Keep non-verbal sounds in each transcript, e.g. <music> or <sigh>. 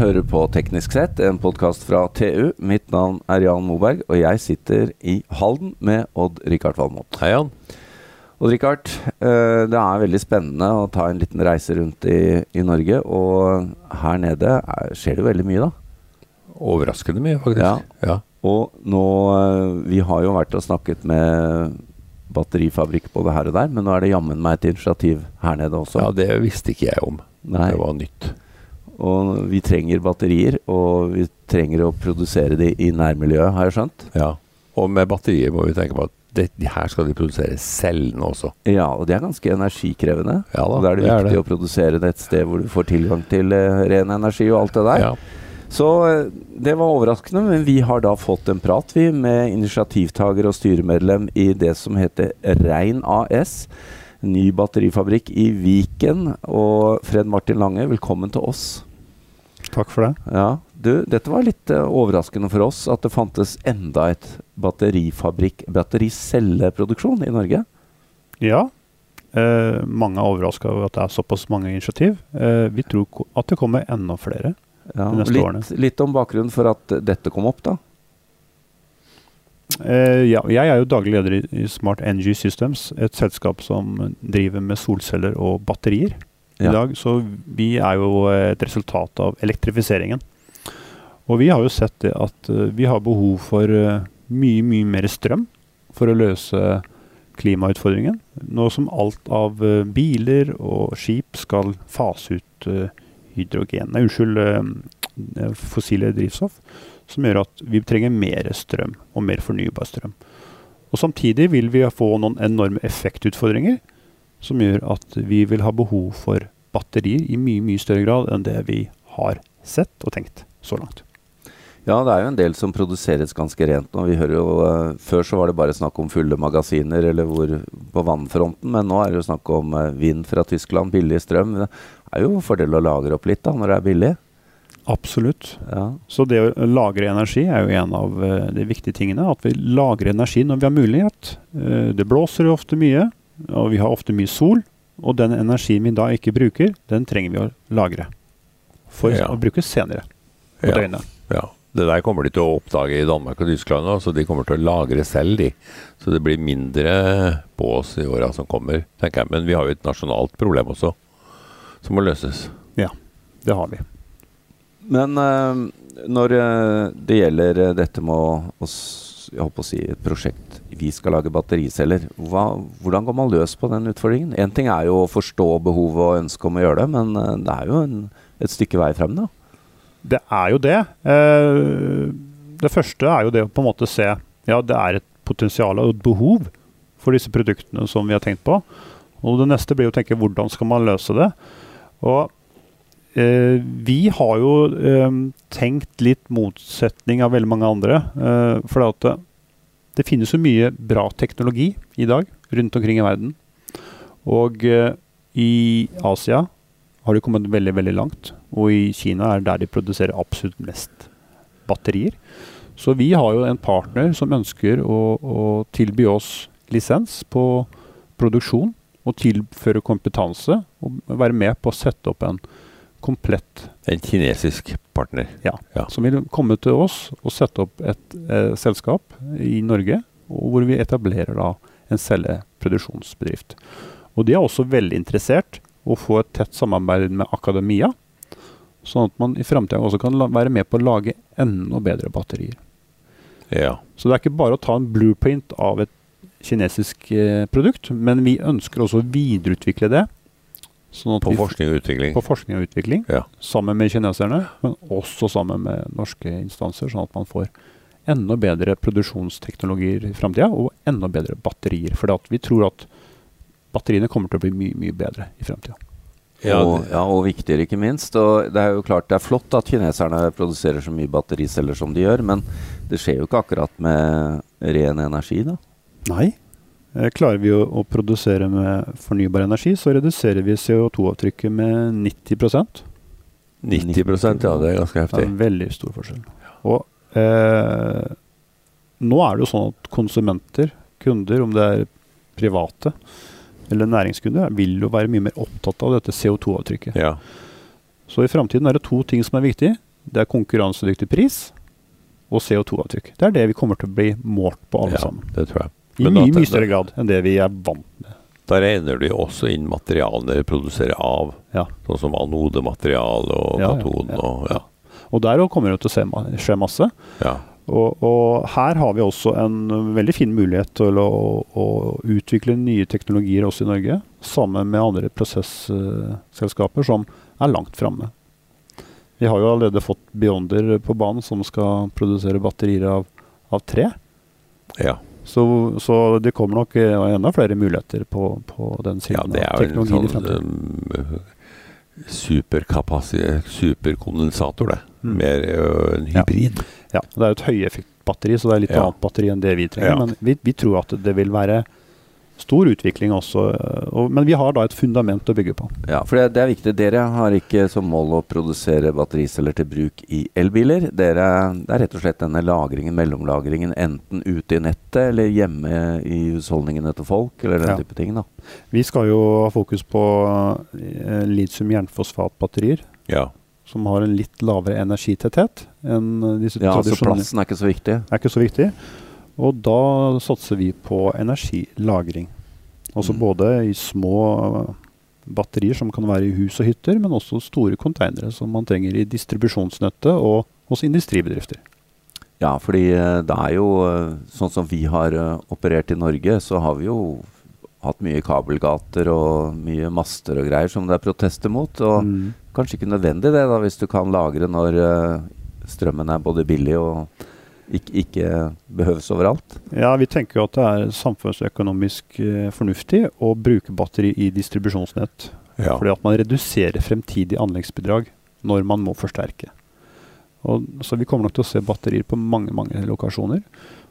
hører på Teknisk sett, en podkast fra TU. Mitt navn er Jan Moberg, og jeg sitter i Halden med Odd-Rikard Valmot. Hei, Jan. Odd-Rikard, eh, det er veldig spennende å ta en liten reise rundt i, i Norge. Og her nede er, skjer det veldig mye, da. Overraskende mye, faktisk. Ja. ja. Og nå eh, Vi har jo vært og snakket med batterifabrikk både her og der, men nå er det jammen meg et initiativ her nede også. Ja, det visste ikke jeg om. Nei. Det var nytt. Og vi trenger batterier, og vi trenger å produsere de i nærmiljøet, har jeg skjønt? Ja. Og med batterier må vi tenke på at det, her skal de produsere cellene også. Ja, og det er ganske energikrevende. Ja da, da er det, det er viktig det. å produsere det et sted hvor du får tilgang til uh, ren energi og alt det der. Ja. Så eh, det var overraskende, men vi har da fått en prat vi med initiativtaker og styremedlem i det som heter Rein AS. Ny batterifabrikk i Viken. Og Fred Martin Lange, velkommen til oss. Takk for det. Ja, du, dette var litt uh, overraskende for oss at det fantes enda et batterifabrikk, battericelleproduksjon i Norge. Ja. Eh, mange er overraska over at det er såpass mange initiativ. Eh, vi tror at det kommer enda flere. Ja, De neste årene. litt, litt om bakgrunnen for at dette kom opp, da. Eh, ja, jeg er jo daglig leder i, Smart Energy Systems, et selskap som driver med solceller og batterier. I dag. Så vi er jo et resultat av elektrifiseringen. Og vi har jo sett det at eh, vi har behov for eh, mye, mye mer strøm for å løse klimautfordringen. Nå som alt av eh, biler og skip skal fase ut eh, hydrogen Nei, unnskyld, eh, fossile drivstoff som gjør at vi trenger mer strøm og mer fornybar strøm. Og Samtidig vil vi få noen enorme effektutfordringer som gjør at vi vil ha behov for batterier i mye mye større grad enn det vi har sett og tenkt så langt. Ja, det er jo en del som produseres ganske rent nå. Vi hører jo, uh, Før så var det bare snakk om fulle magasiner eller hvor på vannfronten, men nå er det jo snakk om uh, vind fra Tyskland, billig strøm. Det er jo fordel å lagre opp litt da, når det er billig. Absolutt. Ja, Så det å lagre energi er jo en av uh, de viktige tingene. At vi lagrer energi når vi har mulighet. Det blåser jo ofte mye, og vi har ofte mye sol. Og den energien vi da ikke bruker, den trenger vi å lagre. For Ja. å bruke senere på Ja. døgnet. ja. Det der kommer de til å oppdage i Danmark og Tyskland òg, så de kommer til å lagre selv, de. Så det blir mindre på oss i åra som kommer, tenker jeg. Men vi har jo et nasjonalt problem også, som må løses. Ja, Det har vi. Men eh, når eh, det gjelder eh, dette med å, jeg håper å si et prosjekt Vi skal lage battericeller. Hva, hvordan går man løs på den utfordringen? Én ting er jo å forstå behovet og ønsket om å gjøre det, men eh, det er jo en, et stykke vei frem, da. Det er jo det. Eh, det første er jo det å på en måte se Ja, det er et potensial og et behov for disse produktene som vi har tenkt på. Og det neste blir å tenke hvordan skal man løse det. Og vi har jo eh, tenkt litt motsetning av veldig mange andre. Eh, for det, det, finnes jo mye bra teknologi i dag rundt omkring i verden. Og eh, i Asia har de kommet veldig, veldig langt. Og i Kina er der de produserer absolutt mest batterier. Så vi har jo en partner som ønsker å, å tilby oss lisens på produksjon og tilføre kompetanse og være med på å sette opp en komplett En kinesisk partner. ja, Ja. som vil komme til oss og sette opp et eh, selskap i Norge, hvor vi etablerer da en celleproduksjonsbedrift. Og de er også veldig interessert å få et tett samarbeid med akademia, sånn at man i framtida også kan være med på å lage enda bedre batterier. Ja. Så det er ikke bare å ta en blueprint av et kinesisk eh, produkt, men vi ønsker også å videreutvikle det. Sånn at På vi forskning og utvikling. på forskning og utvikling, Ja. sammen med kineserne, men også sammen med norske instanser, sånn at man får enda bedre produksjonsteknologier i framtida, og enda bedre batterier. For vi tror at batteriene kommer til å bli mye, mye bedre i framtida. Ja, og, ja, og viktigere, ikke minst. Og det er jo klart det er flott at kineserne produserer så mye battericeller som de gjør, men det skjer jo ikke akkurat med ren energi, da. Nei. Eh, Klarer vi å, å produsere med fornybar energi, så reduserer vi CO2-avtrykket med 90% 90% ja, det er ganske heftig. Det er en veldig stor forskjell. Og eh, nå er det jo sånn at konsumenter, kunder, om det er private eller næringskunder, vil jo være mye mer opptatt av dette CO2-avtrykket. Ja. Så i framtiden er det to ting som er viktig. det er konkurransedyktig pris og CO2-avtrykk. Det er det vi kommer til å bli målt på alle Ja, sammen. det tror jeg. I mye, mye større grad enn det vi er vant med. Da regner de også inn materialene dere produserer av, Ja. sånn som anodemateriale og Ja, katon ja. og ja. Og der kommer det til å skje masse. ja. Og, og her har vi også en veldig fin mulighet til å, å utvikle nye teknologier også i Norge, sammen med andre prosesselskaper som er langt framme. Vi har jo allerede fått Beyonder på banen, som skal produsere batterier av, av tre. ja. Så, så det kommer nok eh, enda flere muligheter på, på den Ja, siden det av teknologien i sånn fremtiden. um, superkapasi- superkondensator, det. Mm. Mer ø, en Ja. hybrid. Ja, det er jo et høyeffektbatteri, så det er litt Ja. annet batteri enn det vi trenger. Ja. Men vi, vi tror at det vil være stor utvikling også. øh, Og, men vi har da et fundament å bygge på. Ja, for det, det er viktig. Dere har ikke som mål å produsere battericeller til bruk i elbiler. Dere, det er rett og slett denne lagringen, mellomlagringen, enten ute i nettet eller hjemme i husholdningene til folk, eller den Ja. type ting. da. Vi skal jo ha fokus på uh, litium-jernfosfatbatterier, Ja. som har en litt lavere energitetthet enn disse Ja, tradisjonelle. Ja, så Plassen er ikke så viktig. er ikke så viktig. Og da satser vi på energilagring. Altså Mm. både i små øh, batterier som kan være i hus og hytter, men også store konteinere som man trenger i distribusjonsnettet og hos industribedrifter. Ja, fordi eh, det er jo eh, sånn som vi har eh, operert i Norge, så har vi jo hatt mye kabelgater og mye master og greier som det er protester mot. Og Mm. kanskje ikke nødvendig det, da, hvis du kan lagre når eh, strømmen er både billig og ikke, ikke behøves overalt. Ja, vi tenker jo at det er samfunnsøkonomisk eh, fornuftig å bruke batteri i distribusjonsnett. ja. Fordi at man reduserer fremtidig anleggsbidrag når man må forsterke. Og, så vi kommer nok til å se batterier på mange mange lokasjoner.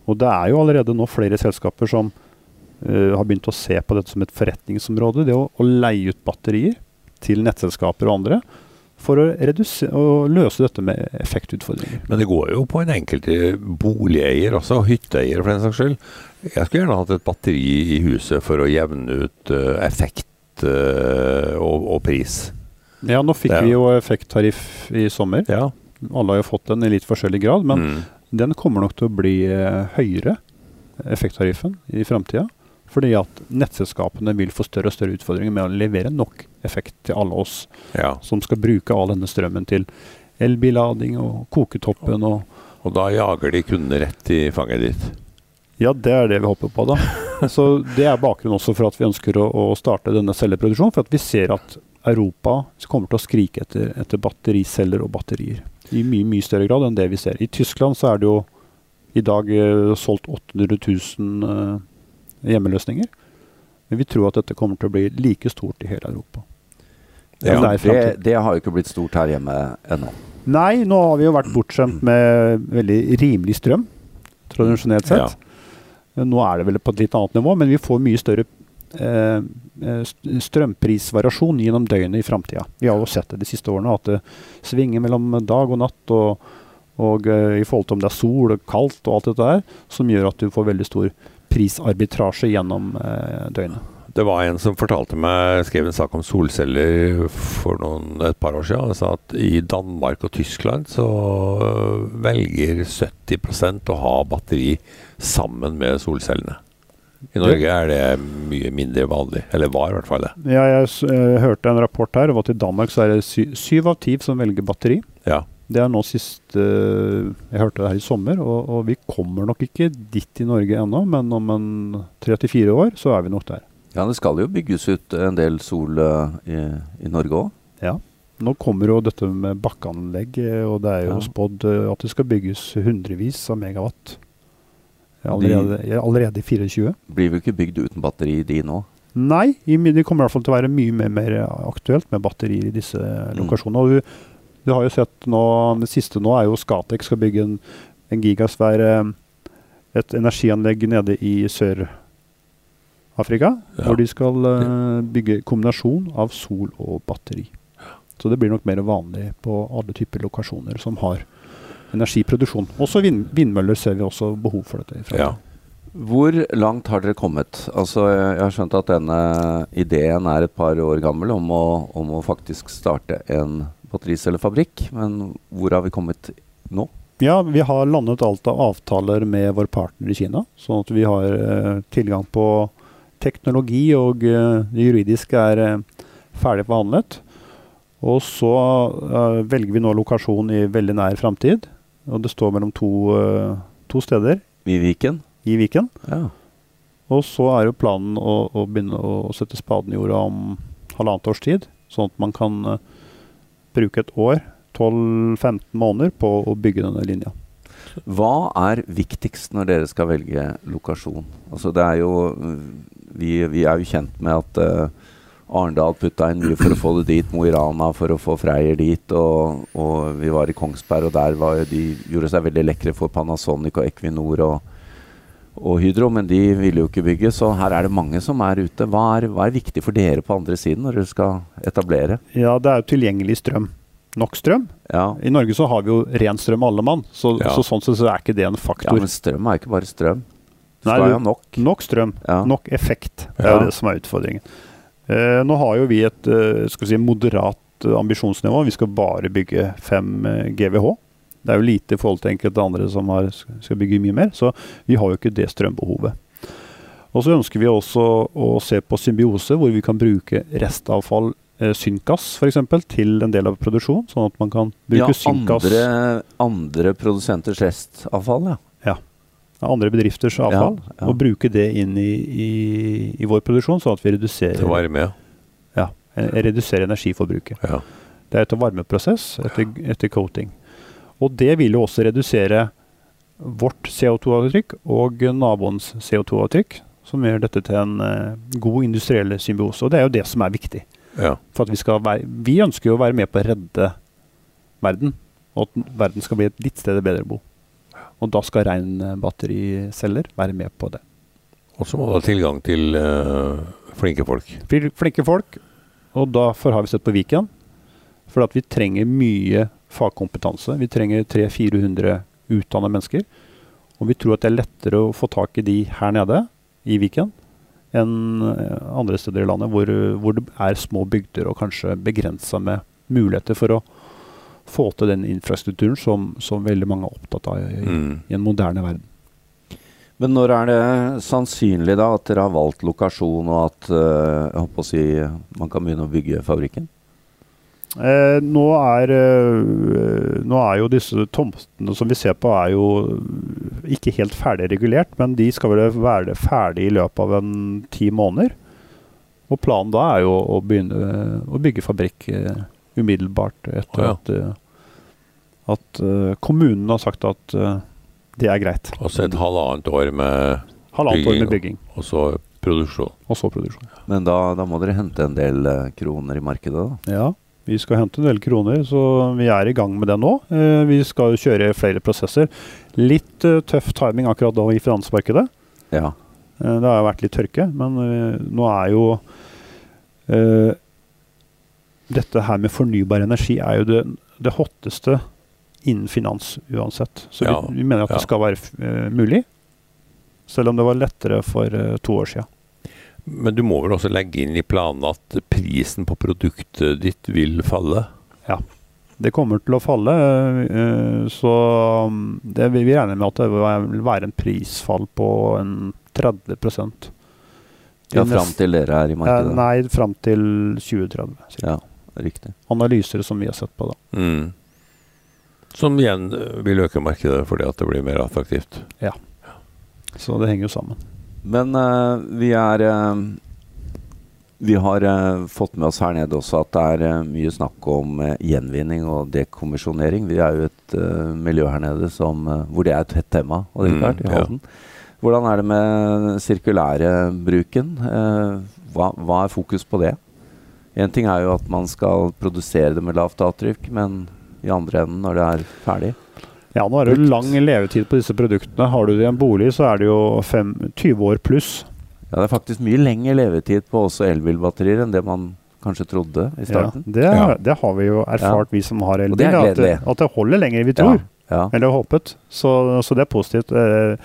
Og det er jo allerede nå flere selskaper som uh, har begynt å se på dette som et forretningsområde. Det å, å leie ut batterier til nettselskaper og andre for å, reduse- å løse dette med effektutfordringer. Men det går jo på en enkelte boligeier også, hytteeier for den saks skyld. Jeg skulle gjerne hatt et batteri i huset for å jevne ut uh, effekt uh, og, og pris. Ja, nå fikk Ja. vi jo effekttariff i sommer. Ja. Alle har jo fått den i litt forskjellig grad, men mm. den kommer nok til å bli uh, høyere, effekttariffen, i framtida. Fordi at nettselskapene vil få større og større utfordringer med å levere nok effekt til alle oss ja. som skal bruke all denne strømmen til elbillading og koketoppen og Og da jager de kundene rett i fanget ditt. Ja, det er det vi håper på, da. <laughs> Så Det er bakgrunnen også for at vi ønsker å, å starte denne celleproduksjonen. For at vi ser at Europa kommer til å skrike etter, etter battericeller og batterier. I mye mye større grad enn det vi ser. I Tyskland så er det jo i dag eh, solgt 800 000 eh, hjemmeløsninger. Men vi tror at dette kommer til å bli like stort i hele Europa. Ja, det det, har jo ikke blitt stort her hjemme ennå. Nei, nå har vi jo vært bortskjemt med veldig rimelig strøm, tradisjonelt sett. Nå er det vel på et litt annet nivå, men vi får mye større eh, eh, strømprisvariasjon gjennom døgnet i framtida. Vi har jo sett det de siste årene, at det svinger mellom dag og natt. og, og eh, i forhold til om det er sol og kaldt og alt dette her, som gjør at du får veldig stor prisarbitrasje gjennom eh, døgnet. Det var en som fortalte meg, skrev en sak om solceller for noen, et par år siden. og sa at i Danmark og Tyskland så øh, velger 70% å ha batteri sammen med solcellene. I Norge er det mye mindre vanlig. Eller var i hvert fall det. Ja, jeg eh, hørte en rapport her, om at i Danmark så er det sy syv av ti som velger batteri. Ja. Det er nå sist eh, Jeg hørte det her i sommer, og, og vi kommer nok ikke dit i Norge ennå, men om en tre til fire år så er vi nok der. Ja, det skal jo bygges ut en del sol eh, i, i Norge òg. Ja. Nå kommer jo dette med bakkeanlegg, eh, og det er jo Ja. spådd eh, at det skal bygges hundrevis av megawatt. Allerede, allerede i 24. Blir vi ikke bygd uten batteri, de nå? Nei, det kommer i hvert fall til å være mye mer, mer aktuelt med batterier i disse lokasjonene. Og du, du har jo sett nå, Det siste nå er jo Scatec skal bygge en, en gigasvær et energianlegg nede i Sør-Afrika. Ja. Hvor de skal uh, bygge kombinasjon av sol og batteri. Så det blir nok mer vanlig på alle typer lokasjoner som har energiproduksjon. Også vind, vindmøller ser vi også behov for dette. i fremtiden. ja. Hvor langt har dere kommet? Altså, jeg har skjønt at denne ideen er et par år gammel om å, om å faktisk starte en battericellefabrikk, men hvor har vi kommet nå? Ja, vi har landet alt av avtaler med vår partner i Kina, sånn at vi har eh, tilgang på teknologi, og eh, det juridiske er eh, ferdig forhandlet. Og så eh, velger vi nå lokasjon i veldig nær framtid. Og det står mellom to, eh, to steder I Viken? i Viken. Ja. Og så er jo planen å, å begynne å, sette spaden i jorda om halvannet års tid. Sånn at man kan eh, bruke et år, 12-15 måneder, på å bygge denne linja. Hva er viktigst når dere skal velge lokasjon? Altså det er jo Vi, vi er jo kjent med at uh, Arendal putta inn mye for å få det dit, Mo i Rana for å få Freyr dit, og, og vi var i Kongsberg, og der var de gjorde seg veldig lekre for Panasonic og Equinor og, og Hydro, men de ville jo ikke bygge, så her er det mange som er ute. Hva er, hva er viktig for dere på andre siden når dere skal etablere? Ja, det er jo tilgjengelig strøm. Nok strøm. Ja, I Norge så har vi jo ren strøm alle mann, så, Ja. så sånn sett så er ikke det en faktor. ja men strøm er ikke bare strøm. Nei, skal jo ha nok. Nok strøm, Ja. nok effekt. Det er jo det som er utfordringen. Eh, nå har jo vi et eh, skal vi si, moderat eh, ambisjonsnivå. Vi skal bare bygge 5 eh, GWh. Det er jo lite i forhold til enkelte andre som har, skal bygge mye mer, så vi har jo ikke det strømbehovet. Og så ønsker vi også å se på symbiose, hvor vi kan bruke restavfall, eh, synkgass f.eks., til en del av produksjonen, sånn at man kan Ja, bruke synkgass andre, andre produsenters restavfall, ja. ja. andre bedrifters avfall, Ja, ja. og bruke det inn i, i, i vår produksjon, sånn at vi reduserer Til å ja. Ja, eh, redusere energiforbruket. Ja. Det er etter varmeprosess, etter, etter coating. Og det vil jo også redusere vårt CO2-avtrykk og naboens CO2-avtrykk, som gjør dette til en eh, god industriell symbiose. Og det er jo det som er viktig. ja. For at vi, skal være, vi ønsker jo å være med på å redde verden, og at verden skal bli et litt sted bedre å bo. Og da skal reinbattericeller være med på det. Og så må du ha tilgang til uh, flinke folk. Flinke folk, og derfor har vi sett på Viken. For at vi trenger mye fagkompetanse. Vi trenger 300-400 utdannede mennesker. Og vi tror at det er lettere å få tak i de her nede i Viken enn eh, andre steder i landet hvor, hvor det er små bygder og kanskje begrensa med muligheter for å få til den infrastrukturen som, som veldig mange er opptatt av i, Mm. i en moderne verden. Men når er det sannsynlig da at dere har valgt lokasjon, og at eh, jeg håper å si, man kan begynne å bygge fabrikken? Eh, nå, er, eh, nå er jo disse tomtene som vi ser på, er jo ikke helt ferdig regulert, men de skal vel være ferdig i løpet av en ti måneder. Og planen da er jo å begynne å bygge fabrikk eh, umiddelbart etter oh, ja. at, eh, at uh, kommunen har sagt at uh, det er greit. Og så et halvannet år med Halvannet år Bygging, med bygging, Og så produksjon. og så produksjon. Men da, da må dere hente en del eh, kroner i markedet, da. Ja, vi skal hente en del kroner, så vi er i gang med det nå. Eh, vi skal kjøre flere prosesser. Litt eh, tøff timing akkurat da i finansmarkedet. Ja. Eh, det har vært litt tørke, men nå er jo uh, Dette her med fornybar energi er jo det, det hotteste innen finans uansett. Så Ja, vi, vi mener at ja. det skal være uh, mulig. Selv om det var lettere for uh, to år siden. Men du må vel også legge inn i planen at prisen på produktet ditt vil falle? Ja, Det kommer til å falle, eh, så um, det vil vi regner med at det vil være en prisfall på en 30 ja fram til dere er i Eh, markedet. Nei, fram til 2030. Ja, riktig. Analyser som vi har sett på, da. Mm. Som igjen vil øke markedet fordi at det blir mer attraktivt. Ja. Så det henger jo sammen. Men uh, vi er uh, Vi har uh, fått med oss her nede også at det er mye snakk om gjenvinning og dekommisjonering. Vi er jo et miljø her nede som, hvor det er et hett tema. Og det er Mm, klart, i ja. Hvordan er det med sirkulære bruken? Hva, hva er fokus på det? Én ting er jo at man skal produsere det med lavt avtrykk, men i andre enden, når det er ferdig Ja, nå er det jo lang levetid på disse produktene. Har du det i en bolig, så er det jo fem, 20 år pluss. Ja, det er faktisk mye lengre levetid på også elbilbatterier enn det man kanskje trodde i Ja, starten. det, Ja. det har vi jo erfart, vi som har Og det er elbil. At, det- at det holder lenger, vi tror. Ja. Eller håpet. Så, så det er positivt. Eh,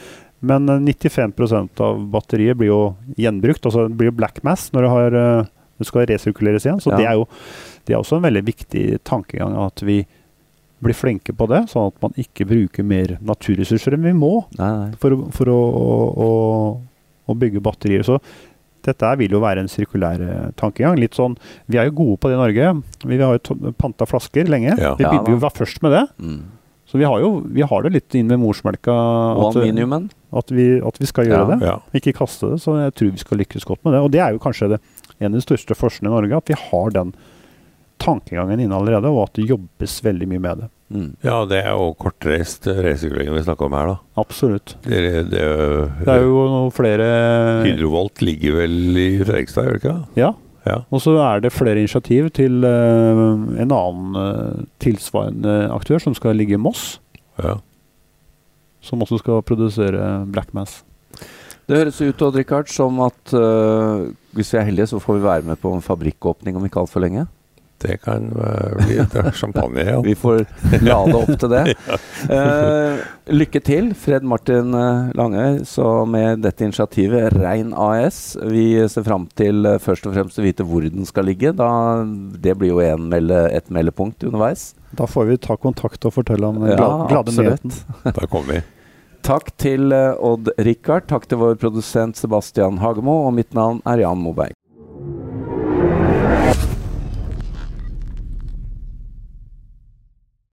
Men eh, 95% av batteriet blir jo gjenbrukt. Altså det blir jo black mass når det, har, eh, det skal resirkuleres igjen. Så Ja. det er jo Det er også en veldig viktig tankegang at vi blir flinke på det, sånn at man ikke bruker mer naturressurser enn vi må Nei, nei. for, for å, å, å bygge batterier. Så dette vil jo være en sirkulær eh, tankegang. Litt sånn, Vi er jo gode på det i Norge. Vi har jo panta flasker lenge. Ja. Vi begynte jo å være først med det. Mm. Så vi har jo vi har det litt inn ved morsmelka at, at, vi, at vi skal gjøre Ja. det. Ja. Ikke kaste det. Så jeg tror vi skal lykkes godt med det. Og det er jo kanskje det, en av de største forskjellene i Norge, at vi har den tankegangen inne allerede, og at det jobbes veldig mye med det. Mm. ja, det er jo kortreist resirkulering vi snakker om her, da. Absolutt. Det, er- det, er- Det er jo flere Hydrovolt ligger vel i Fredrikstad, gjør det ikke? Ja. Ja. Og så er det flere initiativ til uh, en annen uh, tilsvarende aktør som skal ligge i Moss, ja. som også skal produsere Black Mass. Det høres ut Odd Rikard, som at uh, hvis vi er heldige, så får vi være med på en fabrikkåpning om ikke altfor lenge. Det kan eh, bli <laughs> champagne, ja. Vi får lade opp til det. <laughs> Eh, lykke til, Fred Martin Lange, Langøy, så med dette initiativet Rein AS. Vi ser fram til eh, først og fremst å vite hvor den skal ligge. Da, det blir jo en melde, et meldepunkt underveis. Da får vi ta kontakt og fortelle om den Ja, glade, nyheten. Da kommer vi. Takk til eh, Odd Rikard. Takk til vår produsent Sebastian Hagemo. Og mitt navn er Jan Moberg.